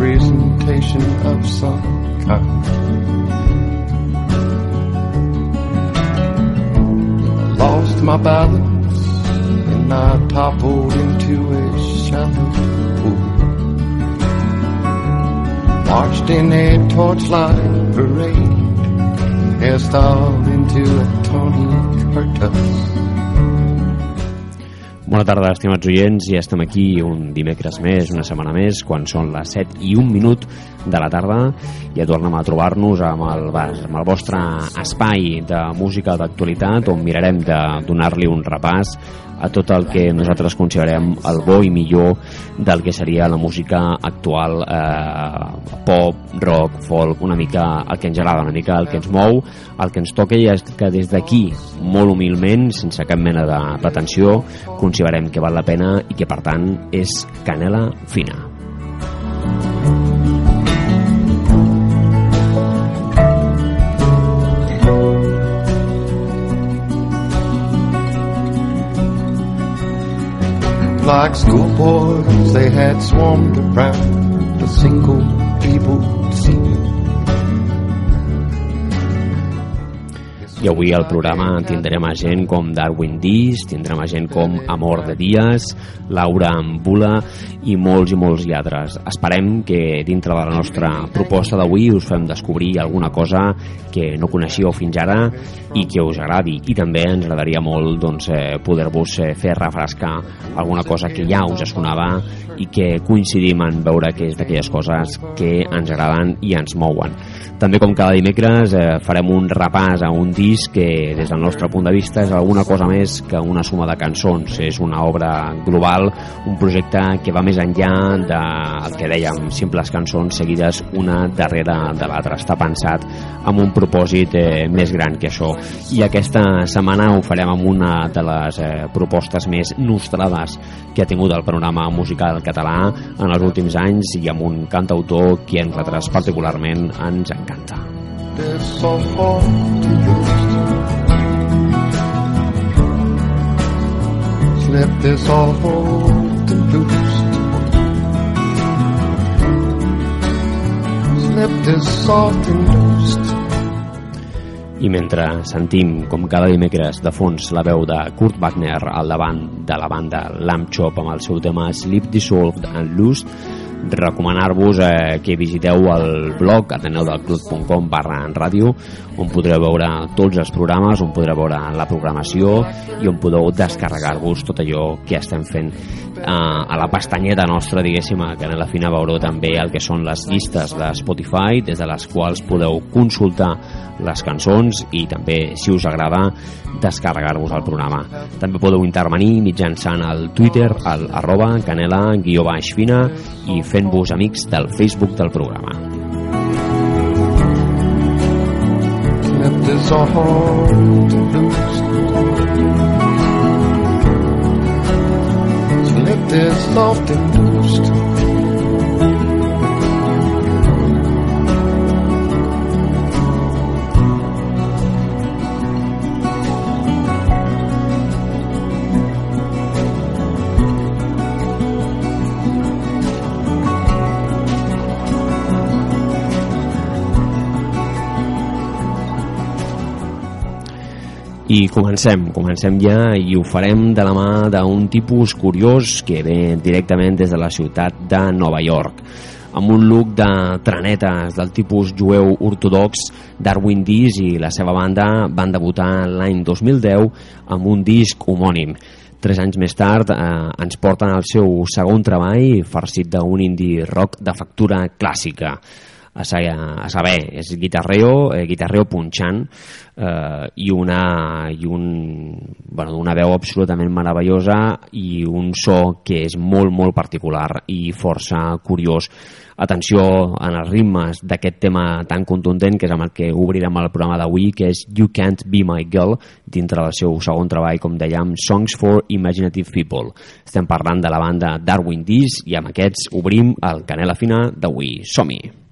a representation of some kind. I lost my balance and I toppled into a shallow pool. Marched in a torchlight parade, hairstyled into a Tony Curtis. Bona tarda, estimats oients, ja estem aquí un dimecres més, una setmana més, quan són les 7 i un minut de la tarda. Ja tornem a trobar-nos amb, el, amb el vostre espai de música d'actualitat, on mirarem de donar-li un repàs a tot el que nosaltres considerem el bo i millor del que seria la música actual eh, pop, rock, folk, una mica el que ens agrada, una mica el que ens mou, el que ens toca i és que des d'aquí, molt humilment, sense cap mena de pretensió, considerem que val la pena i que per tant és canela fina. Like schoolboys, they had swarmed around a single feeble scene. I avui al programa tindrem a gent com Darwin Dis, tindrem a gent com Amor de Dies, Laura Ambula i molts i molts altres. Esperem que dintre de la nostra proposta d'avui us fem descobrir alguna cosa que no coneixíeu fins ara i que us agradi. I també ens agradaria molt doncs, eh, poder-vos eh, fer refrescar alguna cosa que ja us sonava i que coincidim en veure que és d'aquelles coses que ens agraden i ens mouen. També com cada dimecres eh, farem un repàs a un disc que des del nostre punt de vista és alguna cosa més que una suma de cançons. És una obra global, un projecte que va més enllà del que dèiem, simples cançons seguides una darrere de l'altra. Està pensat amb un propòsit eh, més gran que això. I aquesta setmana ho farem amb una de les eh, propostes més nostrades que ha tingut el panorama musical català en els últims anys i amb un cantautor que a nosaltres particularment ens encanta canta. Slip this this soft and. I mentre sentim, com cada dimecres, de fons la veu de Kurt Wagner al davant de la banda Lamb Chop amb el seu tema Sleep Dissolved and Loosed, recomanar-vos eh, que visiteu el blog ateneudelclub.com barra en ràdio on podreu veure tots els programes on podreu veure la programació i on podeu descarregar-vos tot allò que estem fent eh, a la pestanyeta nostra diguéssim a Canela Fina veureu també el que són les llistes de Spotify des de les quals podeu consultar les cançons i també si us agrada descarregar-vos el programa també podeu intervenir mitjançant el Twitter al arroba canela guió baix fina i fent-vos amics del Facebook del programa. Let this soft and loosed I comencem, comencem ja i ho farem de la mà d'un tipus curiós que ve directament des de la ciutat de Nova York amb un look de trenetes del tipus jueu ortodox Darwin Dis i la seva banda van debutar l'any 2010 amb un disc homònim. Tres anys més tard eh, ens porten el seu segon treball farcit d'un indie rock de factura clàssica a, a saber, és guitarreo, eh, guitarreo punxant eh, i, una, i un, bueno, una veu absolutament meravellosa i un so que és molt, molt particular i força curiós. Atenció en els ritmes d'aquest tema tan contundent que és amb el que obrirem el programa d'avui, que és You Can't Be My Girl, dintre del seu segon treball, com dèiem, Songs for Imaginative People. Estem parlant de la banda Darwin Dees i amb aquests obrim el Canela Fina d'avui. Som-hi!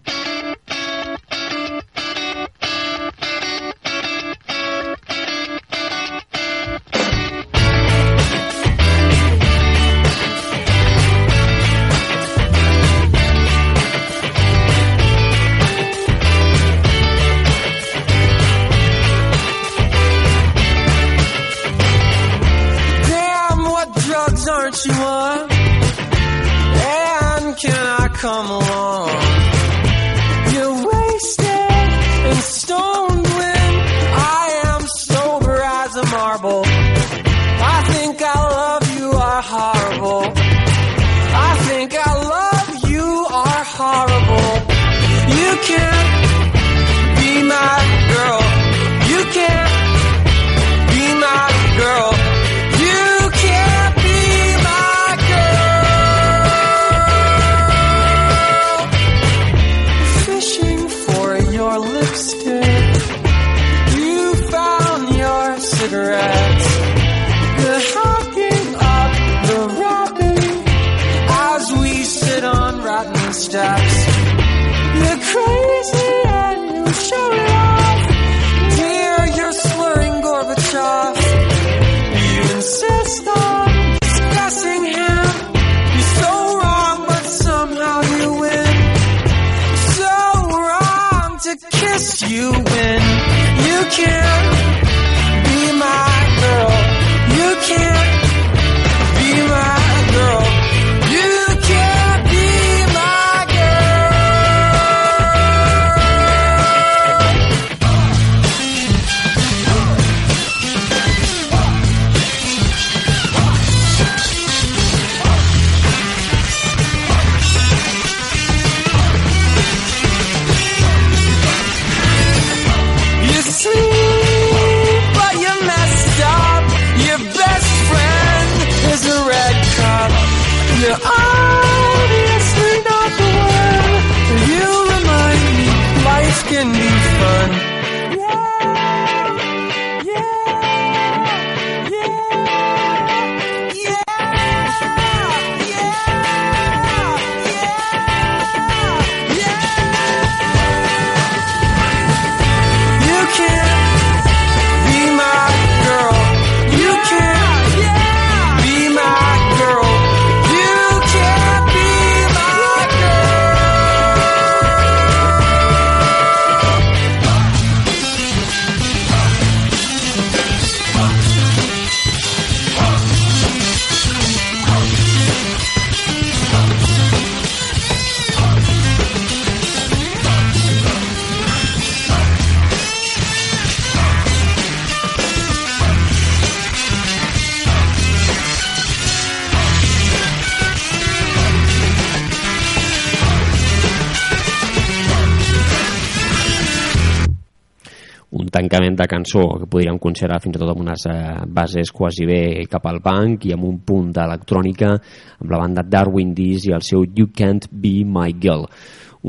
Cançó que podríem considerar fins i tot amb unes eh, bases quasi bé cap al punk i amb un punt d'electrònica amb la banda Darwin Dees i el seu You Can't Be My Girl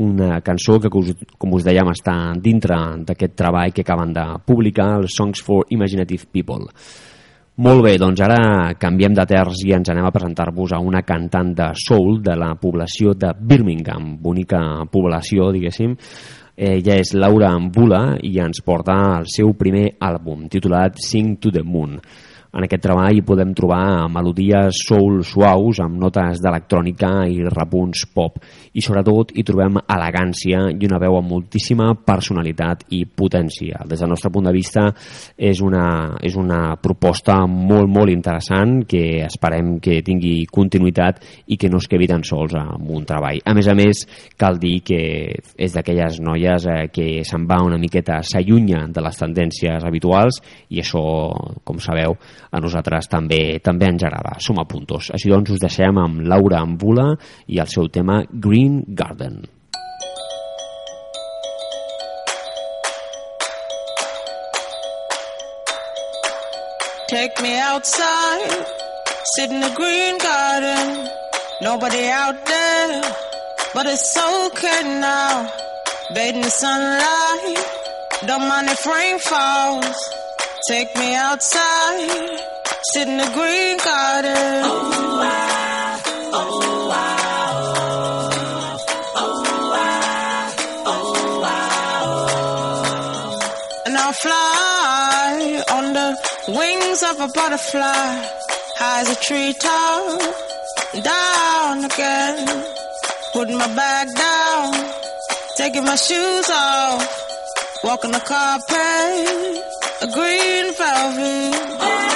una cançó que, com us dèiem, està dintre d'aquest treball que acaben de publicar, els Songs for Imaginative People. Molt bé, doncs ara canviem de terç i ens anem a presentar-vos a una cantant de soul de la població de Birmingham, bonica població, diguéssim. Ella és Laura Ambula i ens porta el seu primer àlbum, titulat Sing to the Moon. En aquest treball hi podem trobar melodies soul suaus amb notes d'electrònica i repunts pop i sobretot hi trobem elegància i una veu amb moltíssima personalitat i potència. Des del nostre punt de vista és una, és una proposta molt, molt interessant que esperem que tingui continuïtat i que no es quedi tan sols amb un treball. A més a més, cal dir que és d'aquelles noies eh, que se'n va una miqueta, s'allunya de les tendències habituals i això, com sabeu, a nosaltres també també ens agrada. Som a puntos. Així doncs us deixem amb Laura Ambula i el seu tema Green Garden. Take me outside, sit in the green garden. Nobody out there, but it's okay now. Bathe in the sunlight, don't mind if rain falls. Take me outside, sit in the green garden. Oh, wow, oh, wow, oh, wow, oh, wow. And I'll fly on the wings of a butterfly, high as a treetop, down again. Putting my bag down, taking my shoes off, walking the carpet, a green velvet.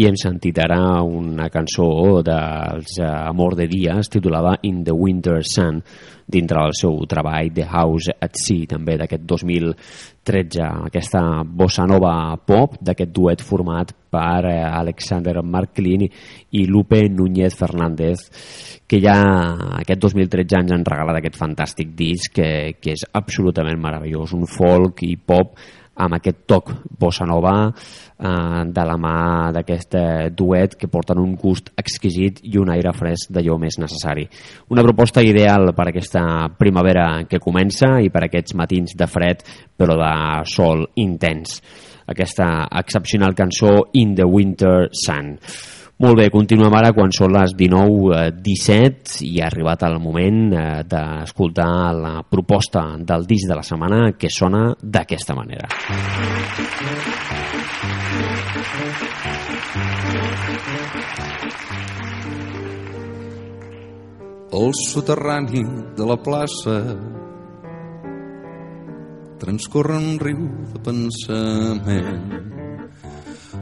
I hem sentit ara una cançó dels eh, Amor de Dies titulada In the Winter Sun dintre del seu treball The House at Sea també d'aquest 2013 aquesta bossa nova pop d'aquest duet format per eh, Alexander Marklin i Lupe Núñez Fernández que ja aquest 2013 ens han regalat aquest fantàstic disc que, que és absolutament meravellós un folk i pop amb aquest toc bossa nova eh, de la mà d'aquest eh, duet que porten un gust exquisit i un aire fresc d'allò més necessari. Una proposta ideal per aquesta primavera que comença i per aquests matins de fred però de sol intens. Aquesta excepcional cançó In the Winter Sun. Molt bé, continuem ara quan són les 19.17 i ha arribat el moment eh, d'escoltar la proposta del disc de la setmana que sona d'aquesta manera. El soterrani de la plaça transcorre un riu de pensament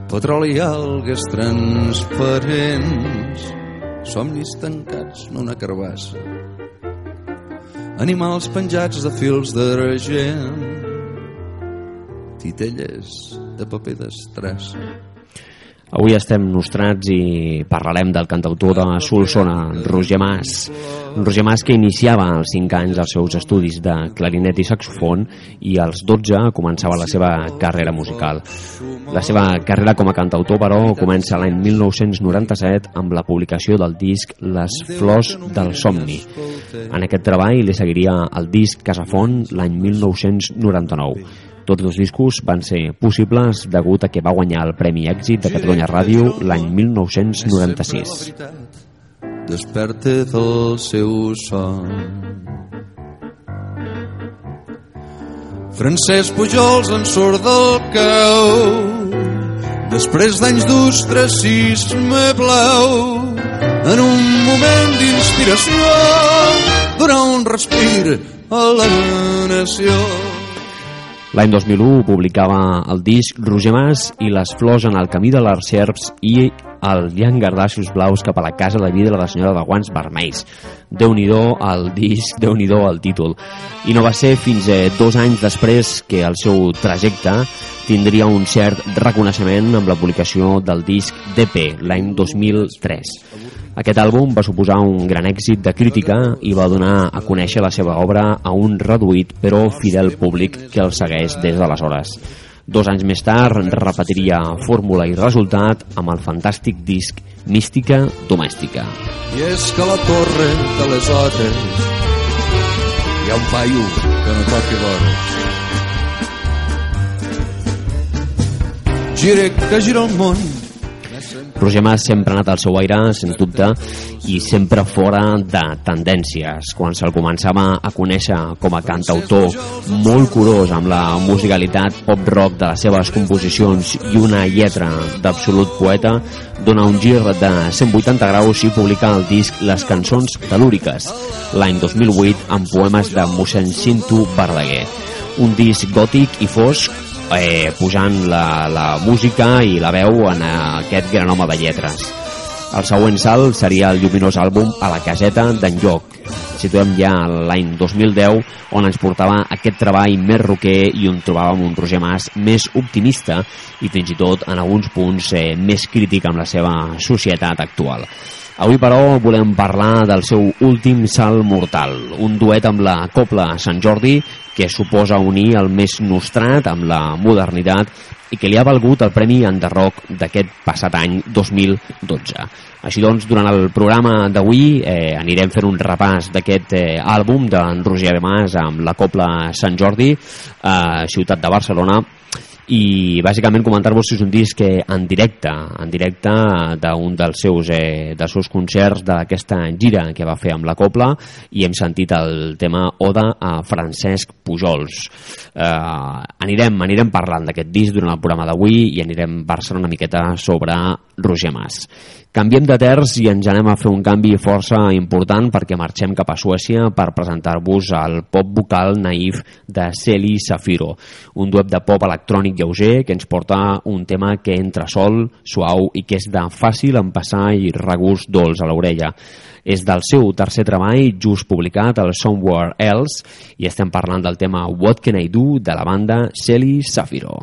petroli i algues transparents, somnis tancats en una carbassa, animals penjats de fils d'argent, titelles de paper d'estrassa Avui estem nostrats i parlarem del cantautor de Solsona, Roger Mas. Roger Mas que iniciava als 5 anys els seus estudis de clarinet i saxofon i als 12 començava la seva carrera musical. La seva carrera com a cantautor, però, comença l'any 1997 amb la publicació del disc Les flors del somni. En aquest treball li seguiria el disc Casafont l'any 1999. Tots dos discos van ser possibles degut a que va guanyar el Premi Èxit de Catalunya Ràdio l'any 1996. Desperta del seu son. Francesc Pujols en surt del cau després d'anys d'ostracisme blau en un moment d'inspiració donar un respir a la nació L'any 2001 publicava el disc Roger Mas i les flors en el camí de les serps i el Llangardassos blaus cap a la casa de vida de la senyora de guants vermells. déu nhi el disc, déu nhi el títol. I no va ser fins a dos anys després que el seu trajecte tindria un cert reconeixement amb la publicació del disc DP l'any 2003. Aquest àlbum va suposar un gran èxit de crítica i va donar a conèixer la seva obra a un reduït però fidel públic que el segueix des d'aleshores. Dos anys més tard repetiria fórmula i resultat amb el fantàstic disc Mística Domèstica. I és que la torre de les hores hi ha un paio que no toqui vores. Gire que gira el món Roger Mas sempre ha anat al seu aire, sens dubte, i sempre fora de tendències. Quan se'l començava a conèixer com a cantautor molt curós amb la musicalitat pop-rock de les seves composicions i una lletra d'absolut poeta, dona un gir de 180 graus i publica el disc Les cançons telúriques, l'any 2008 amb poemes de mossèn Cinto Verdaguer. Un disc gòtic i fosc eh, pujant la, la música i la veu en aquest gran home de lletres. El següent salt seria el lluminós àlbum A la caseta d'en Lloc. Situem ja l'any 2010 on ens portava aquest treball més roquer i on trobàvem un Roger Mas més optimista i fins i tot en alguns punts eh, més crític amb la seva societat actual. Avui, però, volem parlar del seu últim salt mortal, un duet amb la Copla Sant Jordi que suposa unir el més nostrat amb la modernitat i que li ha valgut el Premi Enderroc d'aquest passat any 2012. Així doncs, durant el programa d'avui eh, anirem fent un repàs d'aquest eh, àlbum d'en Roger Mas amb la Copla Sant Jordi, eh, Ciutat de Barcelona, i bàsicament comentar-vos si és un disc en directe, en directe d'un dels seus, eh, dels seus concerts d'aquesta gira que va fer amb la Copla i hem sentit el tema Oda a Francesc Pujols. Eh, anirem, anirem parlant d'aquest disc durant el programa d'avui i anirem versant una miqueta sobre Roger Mas. Canviem de terç i ens anem a fer un canvi força important perquè marxem cap a Suècia per presentar-vos el pop vocal naïf de Celi Safiro, un duet de pop electrònic lleuger que ens porta un tema que entra sol, suau i que és de fàcil empassar i regust dolç a l'orella. És del seu tercer treball, just publicat, el Somewhere Else, i estem parlant del tema What Can I Do de la banda Celi Safiro.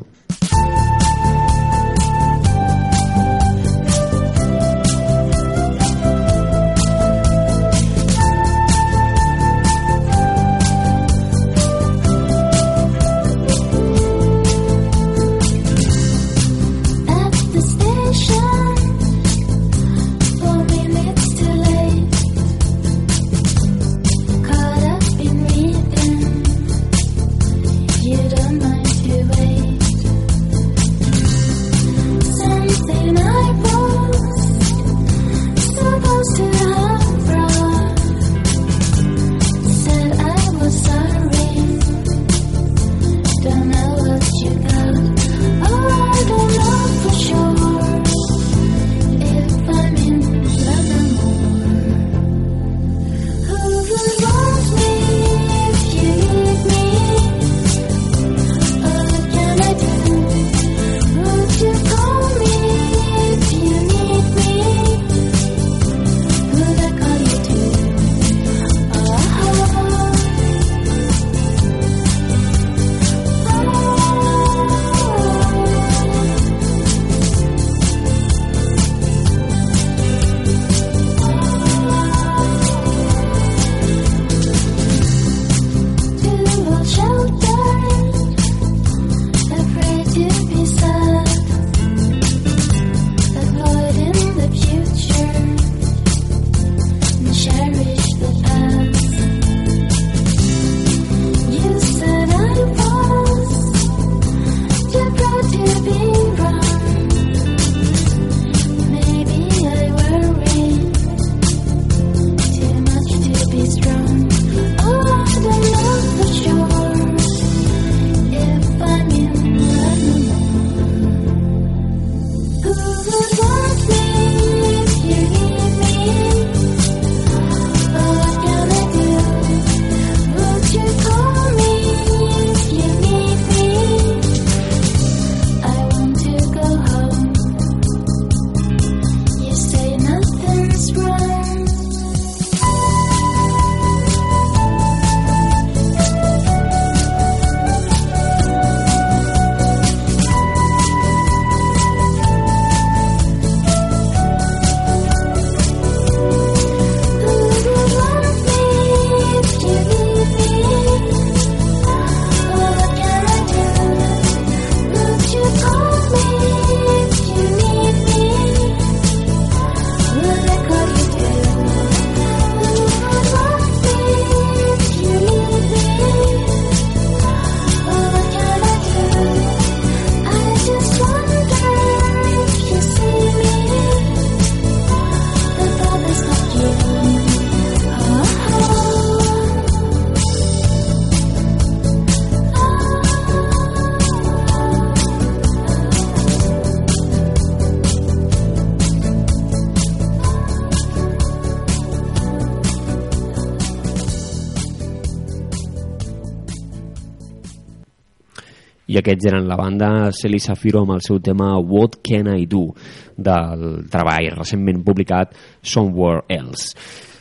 Aquests eren la banda Celi Safiro amb el seu tema What Can I Do del treball recentment publicat Somewhere Else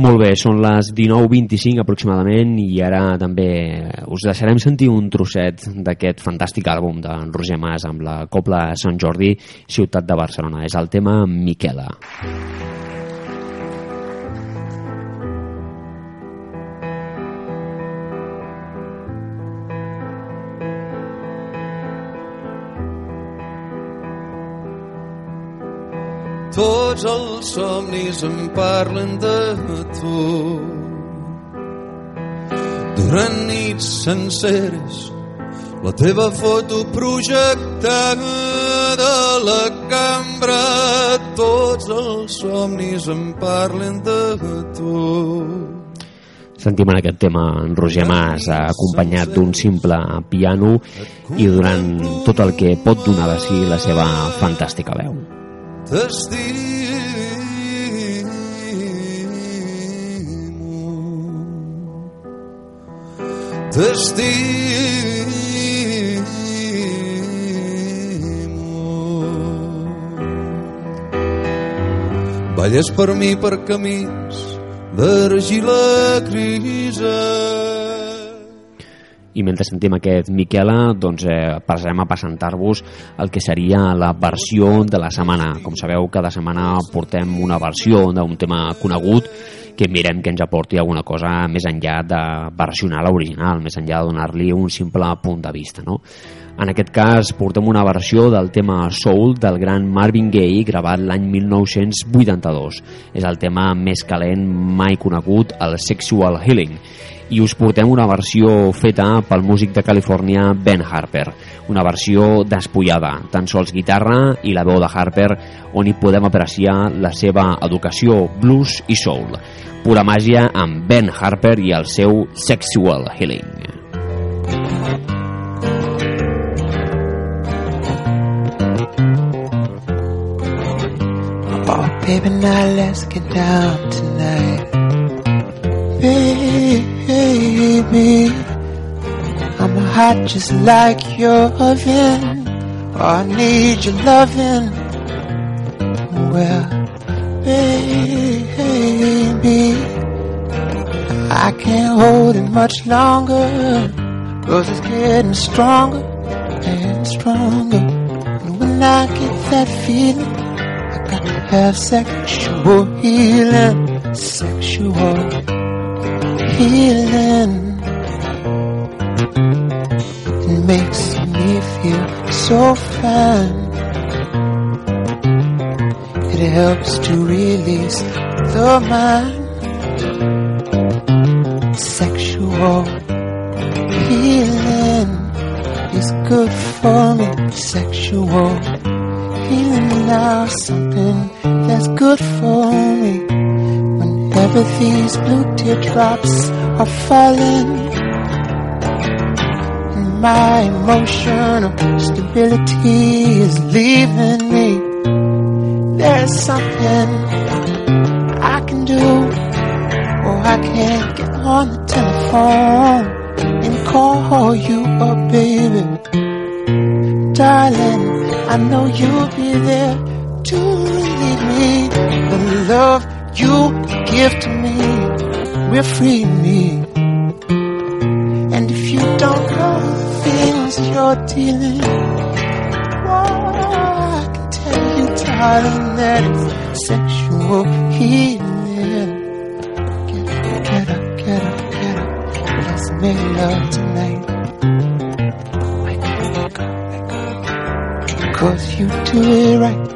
molt bé, són les 19.25 aproximadament i ara també us deixarem sentir un trosset d'aquest fantàstic àlbum de Roger Mas amb la Copla Sant Jordi, ciutat de Barcelona. És el tema Miquela. Tots els somnis em parlen de tu. Durant nits senceres, la teva foto projectada de la cambra. Tots els somnis em parlen de tu. Sentim en aquest tema en Roger Mas acompanyat d'un simple piano i durant tot el que pot donar de si la seva fantàstica veu. T'estimo, t'estimo. Balles per mi per camins d'argila crisa i mentre sentim aquest Miquela, doncs eh, passarem a presentar-vos el que seria la versió de la setmana. Com sabeu, cada setmana portem una versió d'un tema conegut que mirem que ens aporti alguna cosa més enllà de versionar l'original, més enllà de donar-li un simple punt de vista. No? En aquest cas portem una versió del tema Soul del gran Marvin Gaye gravat l'any 1982. És el tema més calent mai conegut, el Sexual Healing i us portem una versió feta pel músic de Califòrnia Ben Harper, una versió despullada, tan sols guitarra i la veu de Harper, on hi podem apreciar la seva educació blues i soul. Pura màgia amb Ben Harper i el seu Sexual Healing. Baby, now let's get down tonight. Baby, I'm hot just like your oven. Oh, I need your loving. Well, baby, I can't hold it much longer. Cause it's getting stronger and stronger. And when I get that feeling, Have sexual healing. Sexual healing. It makes me feel so fine. It helps to release the mind. Sexual healing is good for me. Sexual healing now something that's good for me. Whenever these blue teardrops are falling, and my emotional stability is leaving me. There's something I can do, or I can't get on the telephone and call you up, baby. Darling, I know you'll be there to relieve me. The love you give to me will free me. And if you don't know the things you're dealing, well, I can tell you, darling, that it's sexual healing. Get up, get up, get up, get up. Let's make love tonight. Cause you do it right.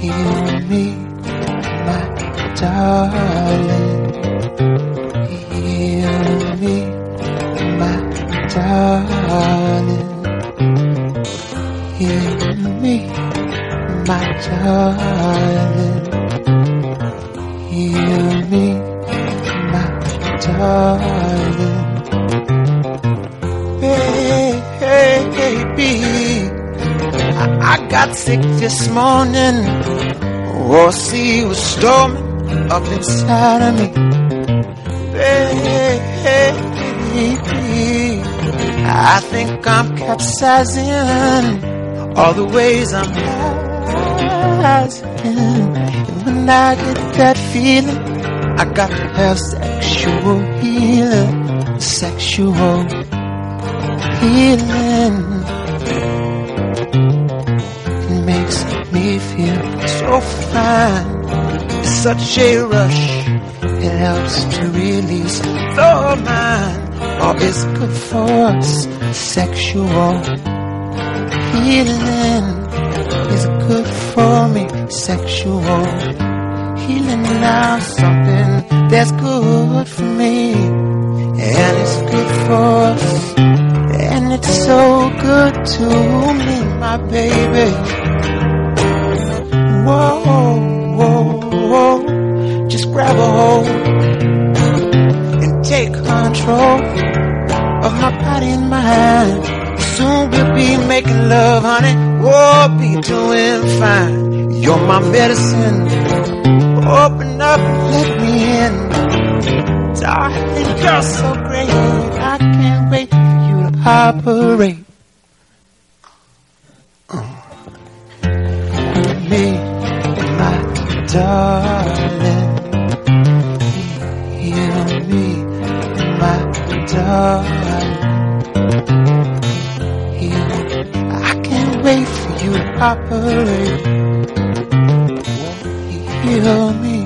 Heal me, my darling. Heal me, my darling. Heal me, my darling. This morning. Oh, sea was storming up inside of me. Baby, I think I'm capsizing all the ways I'm rising. And when I get that feeling, I got to have sexual healing, sexual healing. Feel so fine. It's such a rush. It helps to release the mind. Oh, it's good for us. Sexual healing is good for me. Sexual healing now something that's good for me. And it's good for us. And it's so good to me, my baby. Whoa, whoa, whoa. Just grab a hold and take control of my body and my mind. Soon we'll be making love, honey. We'll be doing fine. You're my medicine. Open up, let me in. Darling, you're so great. I can't wait for you to operate. You. Heal me,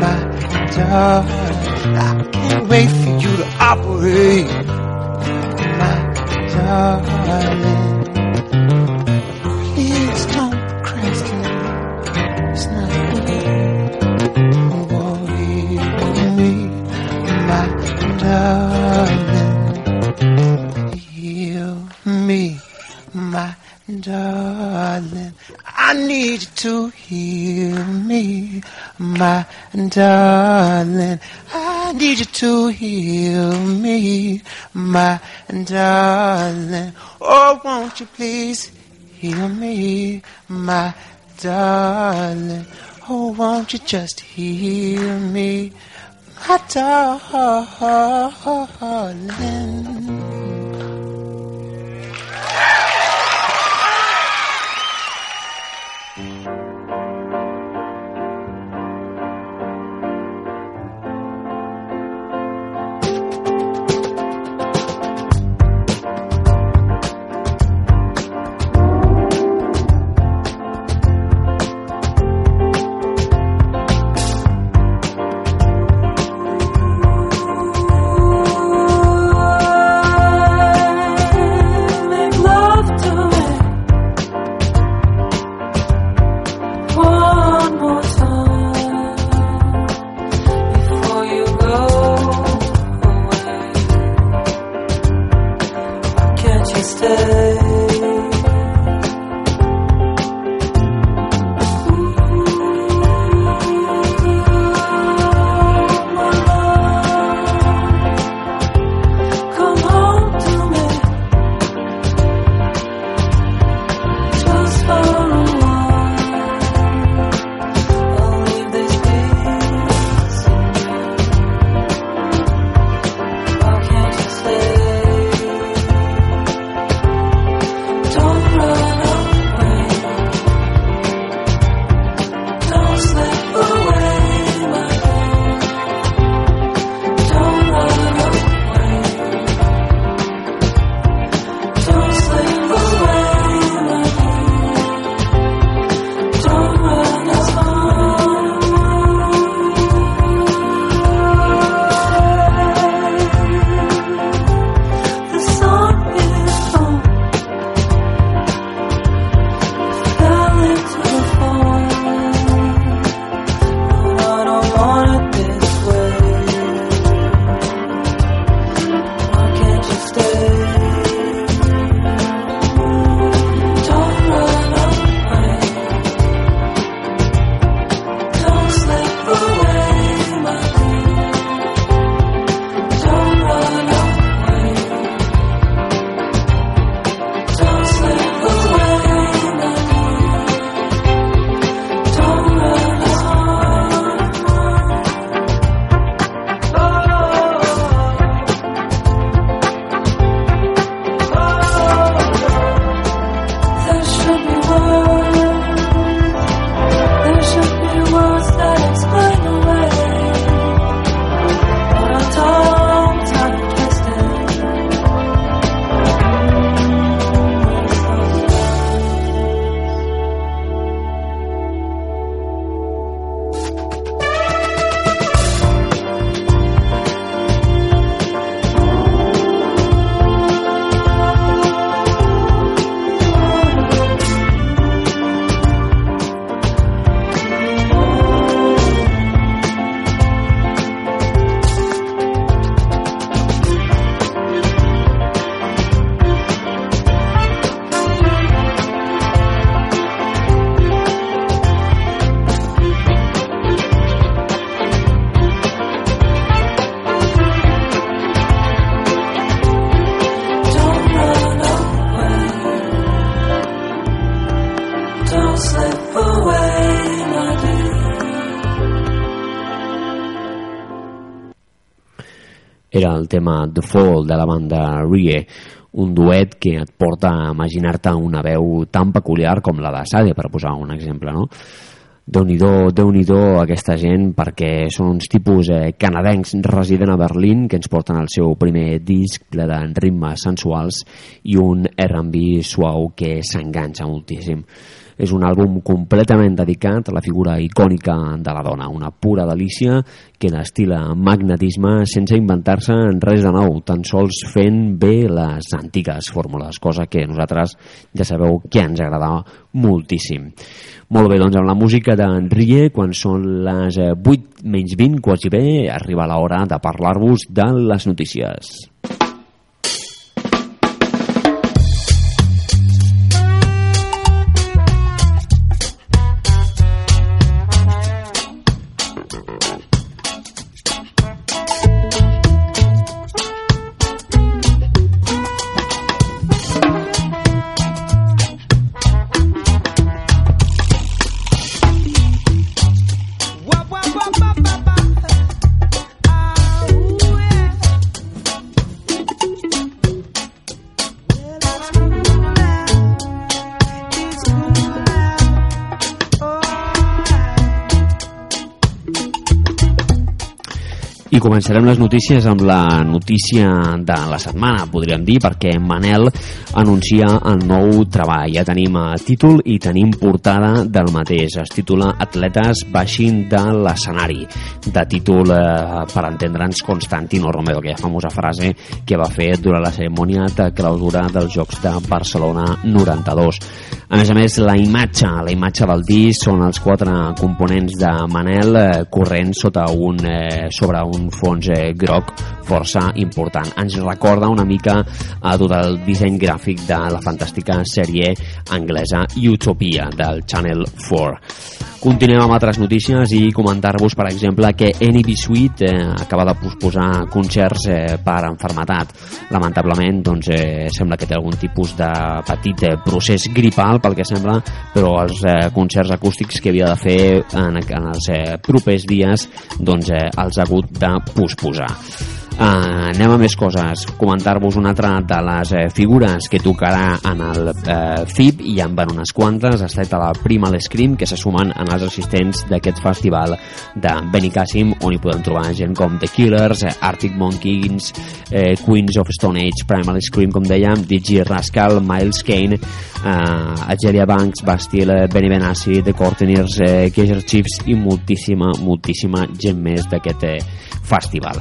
my darling. I can't wait for you to operate, darling. I need you to heal me, my darling. Oh, won't you please heal me, my darling? Oh, won't you just heal me, my darling? Era el tema The Fall de la banda Rie, un duet que et porta a imaginar-te una veu tan peculiar com la de Sade, per posar un exemple, no? Déu-n'hi-do, déu nhi aquesta gent perquè són uns tipus eh, canadencs resident a Berlín que ens porten el seu primer disc ple de ritmes sensuals i un R&B suau que s'enganxa moltíssim. És un àlbum completament dedicat a la figura icònica de la dona, una pura delícia que destila magnetisme sense inventar-se res de nou, tan sols fent bé les antigues fórmules, cosa que nosaltres ja sabeu que ens agradava moltíssim. Molt bé, doncs amb la música d'en Rie, quan són les eh, 8 menys 20, quasi bé, arriba l'hora de parlar-vos de les notícies. I començarem les notícies amb la notícia de la setmana, podríem dir, perquè Manel anuncia el nou treball. Ja tenim títol i tenim portada del mateix. Es titula Atletes baixin de l'escenari. De títol, eh, per entendre'ns, Constantino Romero, aquella famosa frase que va fer durant la cerimònia de clausura dels Jocs de Barcelona 92. A més a més, la imatge, la imatge del disc són els quatre components de Manel eh, corrent sota un, eh, sobre un fons eh, groc força important. Ens recorda una mica a tot el disseny gràfic de la fantàstica sèrie anglesa Utopia del Channel 4. Continuem amb altres notícies i comentar-vos, per exemple, que NB Suite eh, acaba de posposar concerts eh, per enfermetat. Lamentablement, doncs, eh, sembla que té algun tipus de petit eh, procés gripal, pel que sembla, però els eh, concerts acústics que havia de fer en, en els eh, propers dies doncs, eh, els ha hagut de posposar. Uh, anem a més coses. Comentar-vos una altra de les eh, figures que tocarà en el eh, FIB, i en van unes quantes, ha estat a la Prima l'Escrim, que se sumen en els assistents d'aquest festival de Benicàssim, on hi podem trobar gent com The Killers, eh, Arctic Monkeys, eh, Queens of Stone Age, Primal Scream, com dèiem, DJ Rascal, Miles Kane, eh, Ageria Banks, Bastille, Benny Benassi, The Courteniers, eh, Kaiser Chiefs i moltíssima, moltíssima gent més d'aquest eh, festival.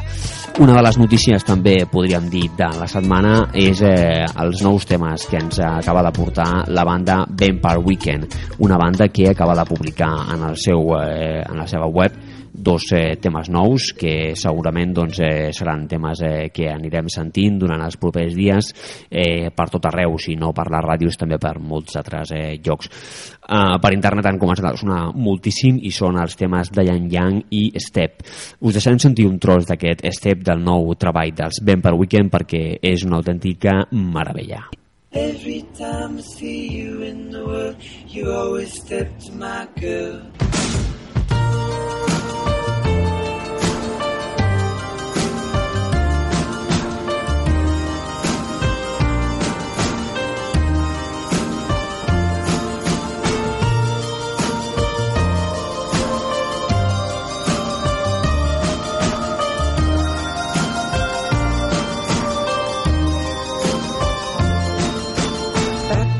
Una de les notícies també podríem dir de la setmana és eh, els nous temes que ens acaba de portar la banda Vampire Weekend, una banda que acaba de publicar en, el seu, eh, en la seva web dos eh, temes nous que segurament doncs, eh, seran temes eh, que anirem sentint durant els propers dies eh, per tot arreu, si no per les ràdios també per molts altres eh, llocs. Uh, per internet han començat a sonar moltíssim i són els temes de Yang Yang i Step. Us deixarem sentir un tros d'aquest Step del nou treball dels Vampire Weekend perquè és una autèntica meravella. Every time I see you in the world, you always step to my girl.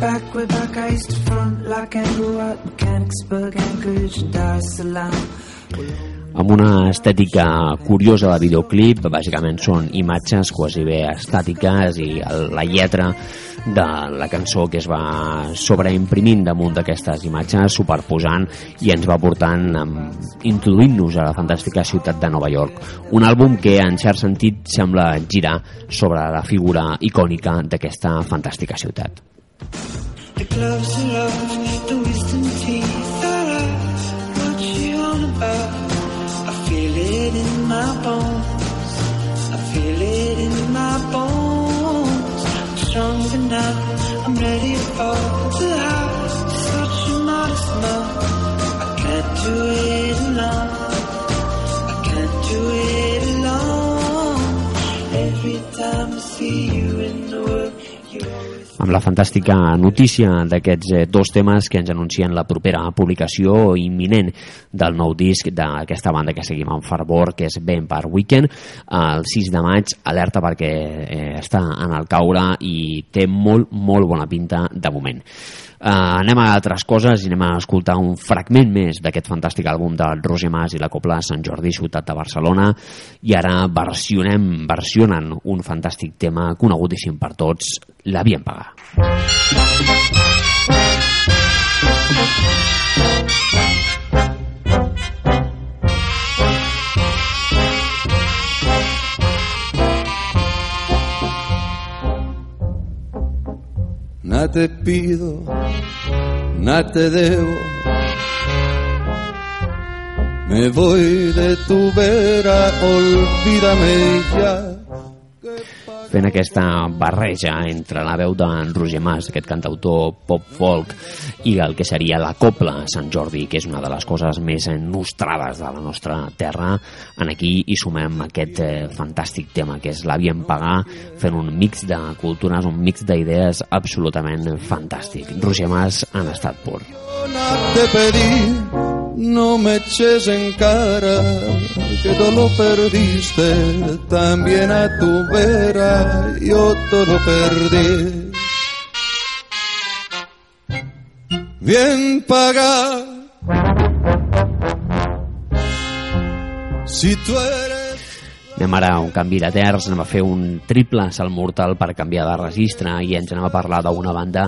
Back, way back, I used to front like Andrew Mechanicsburg, Anchorage, Dar es Salaam. amb una estètica curiosa de videoclip, bàsicament són imatges quasi bé estàtiques i la lletra de la cançó que es va sobreimprimint damunt d'aquestes imatges, superposant i ens va portant, introduint-nos a la fantàstica ciutat de Nova York. Un àlbum que en cert sentit sembla girar sobre la figura icònica d'aquesta fantàstica ciutat. The gloves and love, the wisdom teeth, are out. what you on about? I feel it in my bones, I feel it in my bones. I'm stronger now, I'm ready for the house, such a modest mouth. I can't do it alone, I can't do it alone. Every time I see you in the world. You amb la fantàstica notícia d'aquests eh, dos temes que ens anuncien la propera publicació imminent del nou disc d'aquesta banda que seguim amb fervor, que és Vampire Weekend, el 6 de maig, alerta perquè eh, està en el caure i té molt, molt bona pinta de moment. Uh, anem a altres coses i anem a escoltar un fragment més d'aquest fantàstic àlbum de Roger Mas i la Copla Sant Jordi, ciutat de Barcelona i ara versionem, versionen un fantàstic tema conegutíssim per tots, l'havien pagat. Nada te pido, nada te debo. Me voy de tu vera, olvídame ya. Fent aquesta barreja entre la veu d'en Roger Mas, aquest cantautor pop-folk, i el que seria la Copla Sant Jordi, que és una de les coses més nostrades de la nostra terra. En aquí hi sumem aquest eh, fantàstic tema, que és l'Havien Pagar, fent un mix de cultures, un mix d'idees absolutament fantàstic. Roger Mas en estat pur. Nada te pedí, no me eches en cara que todo lo perdiste, también a tu vera yo todo perdí. Bien pagar. Si tú eres Anem ara a un canvi de terç, anem a fer un triple salt mortal per canviar de registre i ens anem a parlar d'una banda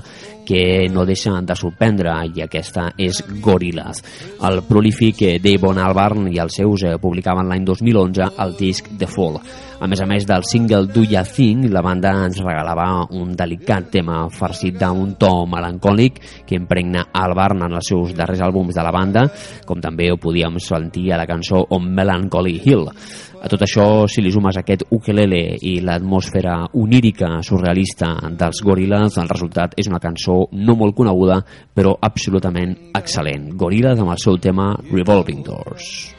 que no deixa de sorprendre i aquesta és Gorillaz. El prolífic Davon Albarn i els seus eh, publicaven l'any 2011 el disc The Fall. A més a més del single Do Ya Thing, la banda ens regalava un delicat tema farcit d'un to melancòlic que impregna Albarn en els seus darrers àlbums de la banda, com també ho podíem sentir a la cançó On Melancholy Hill. A tot això, si li sumes aquest ukelele i l'atmosfera onírica surrealista dels Gorillaz, el resultat és una cançó no molt coneguda, però absolutament excel·lent. Gorillaz amb el seu tema Revolving Doors.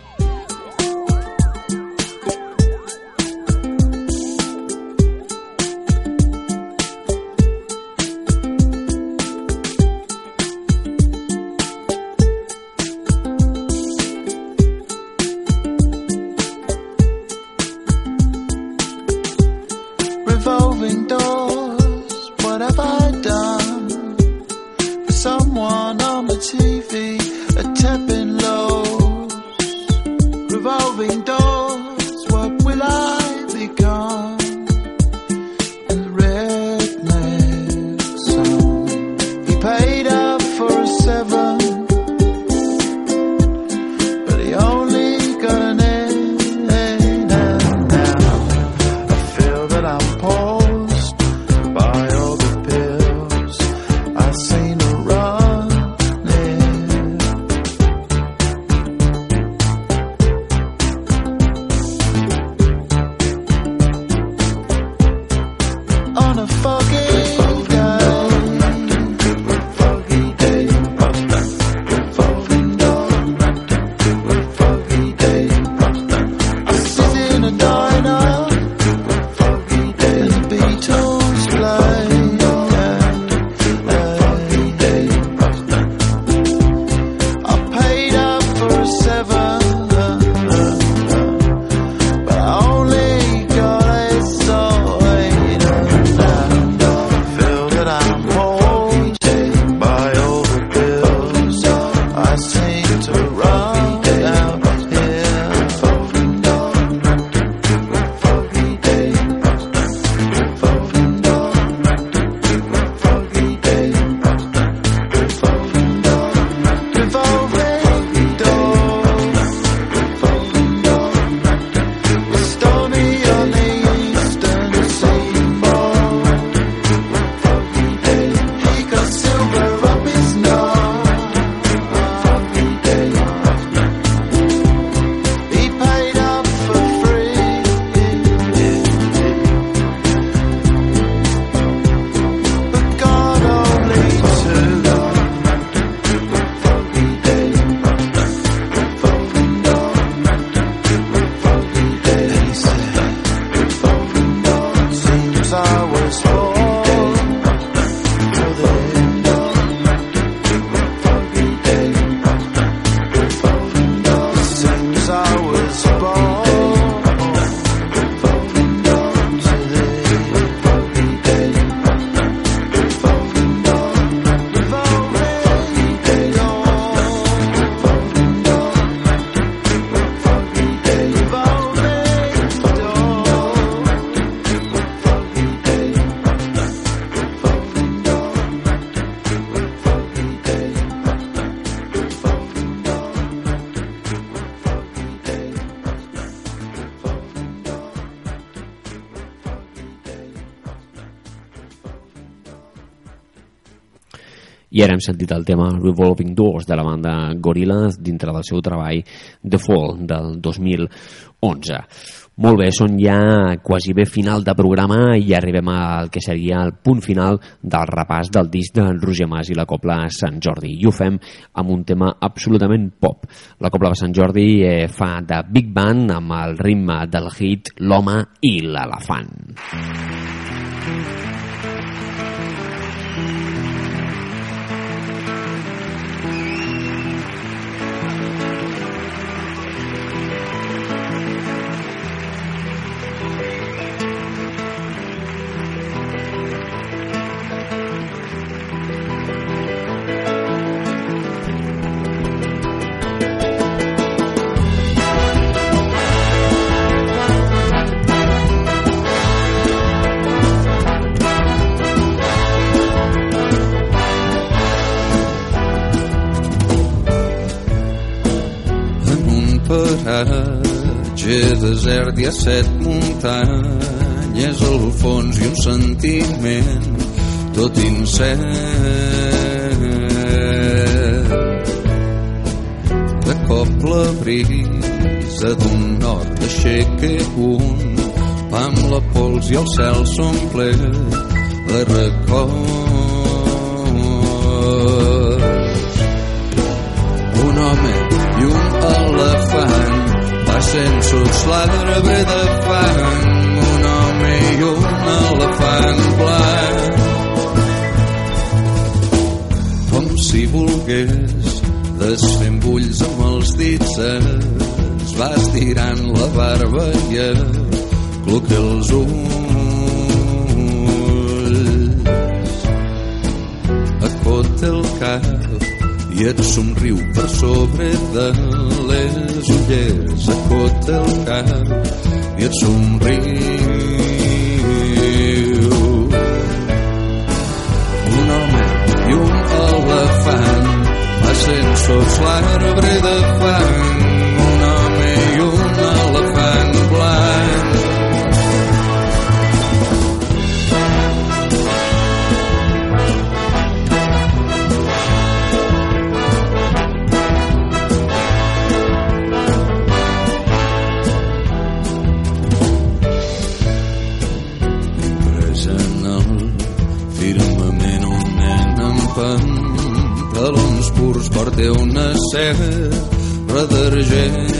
Ara hem sentit el tema Revolving Doors de la banda Gorillaz dintre del seu treball The Fall del 2011 molt bé, són ja quasi bé final de programa i arribem al que seria el punt final del repàs del disc de Roger Mas i la Copla Sant Jordi. I ho fem amb un tema absolutament pop. La Copla de Sant Jordi eh, fa de Big Band amb el ritme del hit L'home i l'elefant. En hi ha set muntanyes al fons i un sentiment tot incert. De cop la brisa d'un nord aixeca un amb la pols i el cel s'omple de records un home i un elefant passen sots l'arbre de fang un home i un elefant blanc. Com si volgués desfent bulls amb els dits es va estirant la barba i acluca els ulls. Acota el cap i et somriu per sobre de les ulleres acota el cap i et somriu. Un home i un elefant passen sots l'arbre de fang regente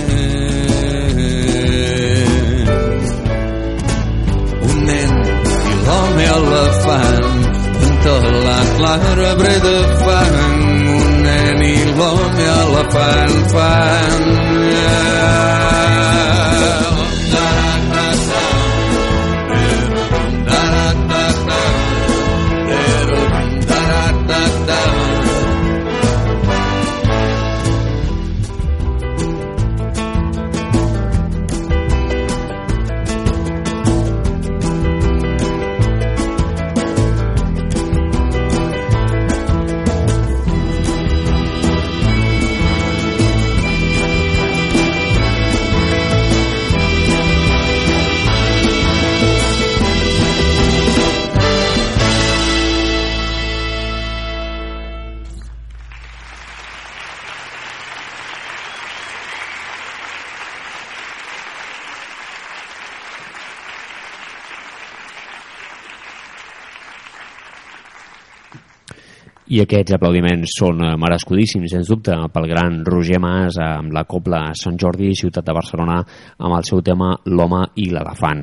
I aquests aplaudiments són eh, merescudíssims, sens dubte, pel gran Roger Mas eh, amb la Copla Sant Jordi, ciutat de Barcelona, amb el seu tema L'home i l'elefant.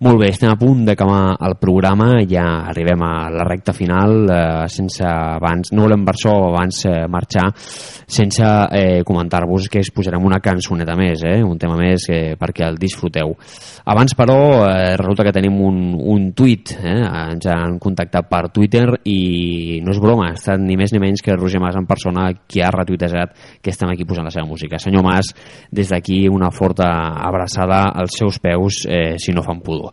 Molt bé, estem a punt d'acabar el programa, ja arribem a la recta final, eh, sense abans, no volem això abans eh, marxar, sense eh, comentar-vos que es posarem una cançoneta més, eh, un tema més eh, perquè el disfruteu. Abans, però, eh, resulta que tenim un, un tuit, eh, ens han contactat per Twitter i no és broma, ha estat ni més ni menys que Roger Mas en persona qui ha retuitejat que estem aquí posant la seva música. Senyor Mas, des d'aquí una forta abraçada als seus peus, eh, si no fan pudor.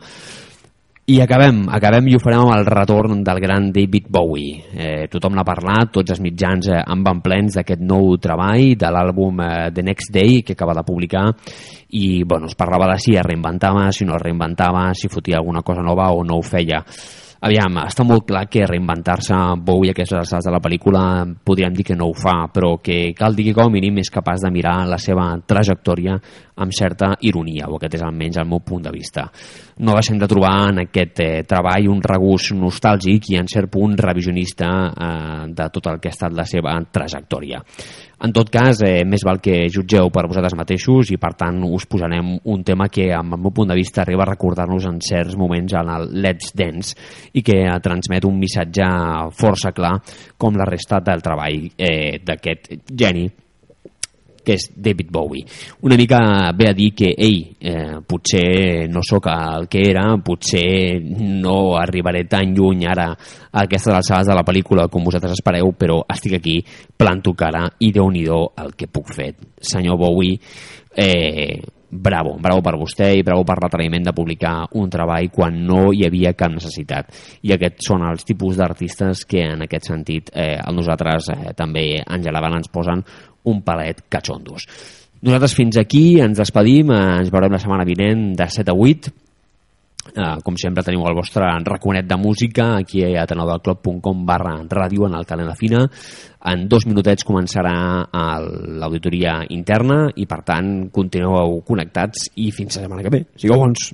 I acabem, acabem i ho farem amb el retorn del gran David Bowie. Eh, tothom n'ha parlat, tots els mitjans eh, en van plens d'aquest nou treball, de l'àlbum eh, The Next Day, que acaba de publicar, i bueno, es parlava de si es reinventava, si no es reinventava, si fotia alguna cosa nova o no ho feia. Aviam, està molt clar que reinventar-se Bowie a aquestes alçades de la pel·lícula podríem dir que no ho fa, però que cal dir que com a mínim és capaç de mirar la seva trajectòria amb certa ironia, o aquest és almenys el meu punt de vista. No deixem de trobar en aquest eh, treball un regús nostàlgic i en cert punt revisionista eh, de tot el que ha estat la seva trajectòria. En tot cas, eh, més val que jutgeu per vosaltres mateixos i per tant us posarem un tema que amb el meu punt de vista arriba a recordar-nos en certs moments en el Let's Dance i que eh, transmet un missatge força clar com la resta del treball eh, d'aquest geni que és David Bowie. Una mica ve a dir que, ei, eh, potser no sóc el que era, potser no arribaré tan lluny ara a aquestes alçades de la pel·lícula com vosaltres espereu, però estic aquí, planto cara i déu nhi el que puc fer. Senyor Bowie, eh, bravo, bravo per vostè i bravo per l'atreviment de publicar un treball quan no hi havia cap necessitat. I aquests són els tipus d'artistes que en aquest sentit eh, nosaltres eh, també Àngela Van ens posen un palet catxondos. Nosaltres fins aquí ens despedim, eh, ens veurem la setmana vinent de 7 a 8 Uh, com sempre teniu el vostre raconet de música aquí a atenaudalclub.com barra ràdio en el calent fina. En dos minutets començarà l'auditoria interna i per tant continueu connectats i fins la setmana que ve, sigueu bons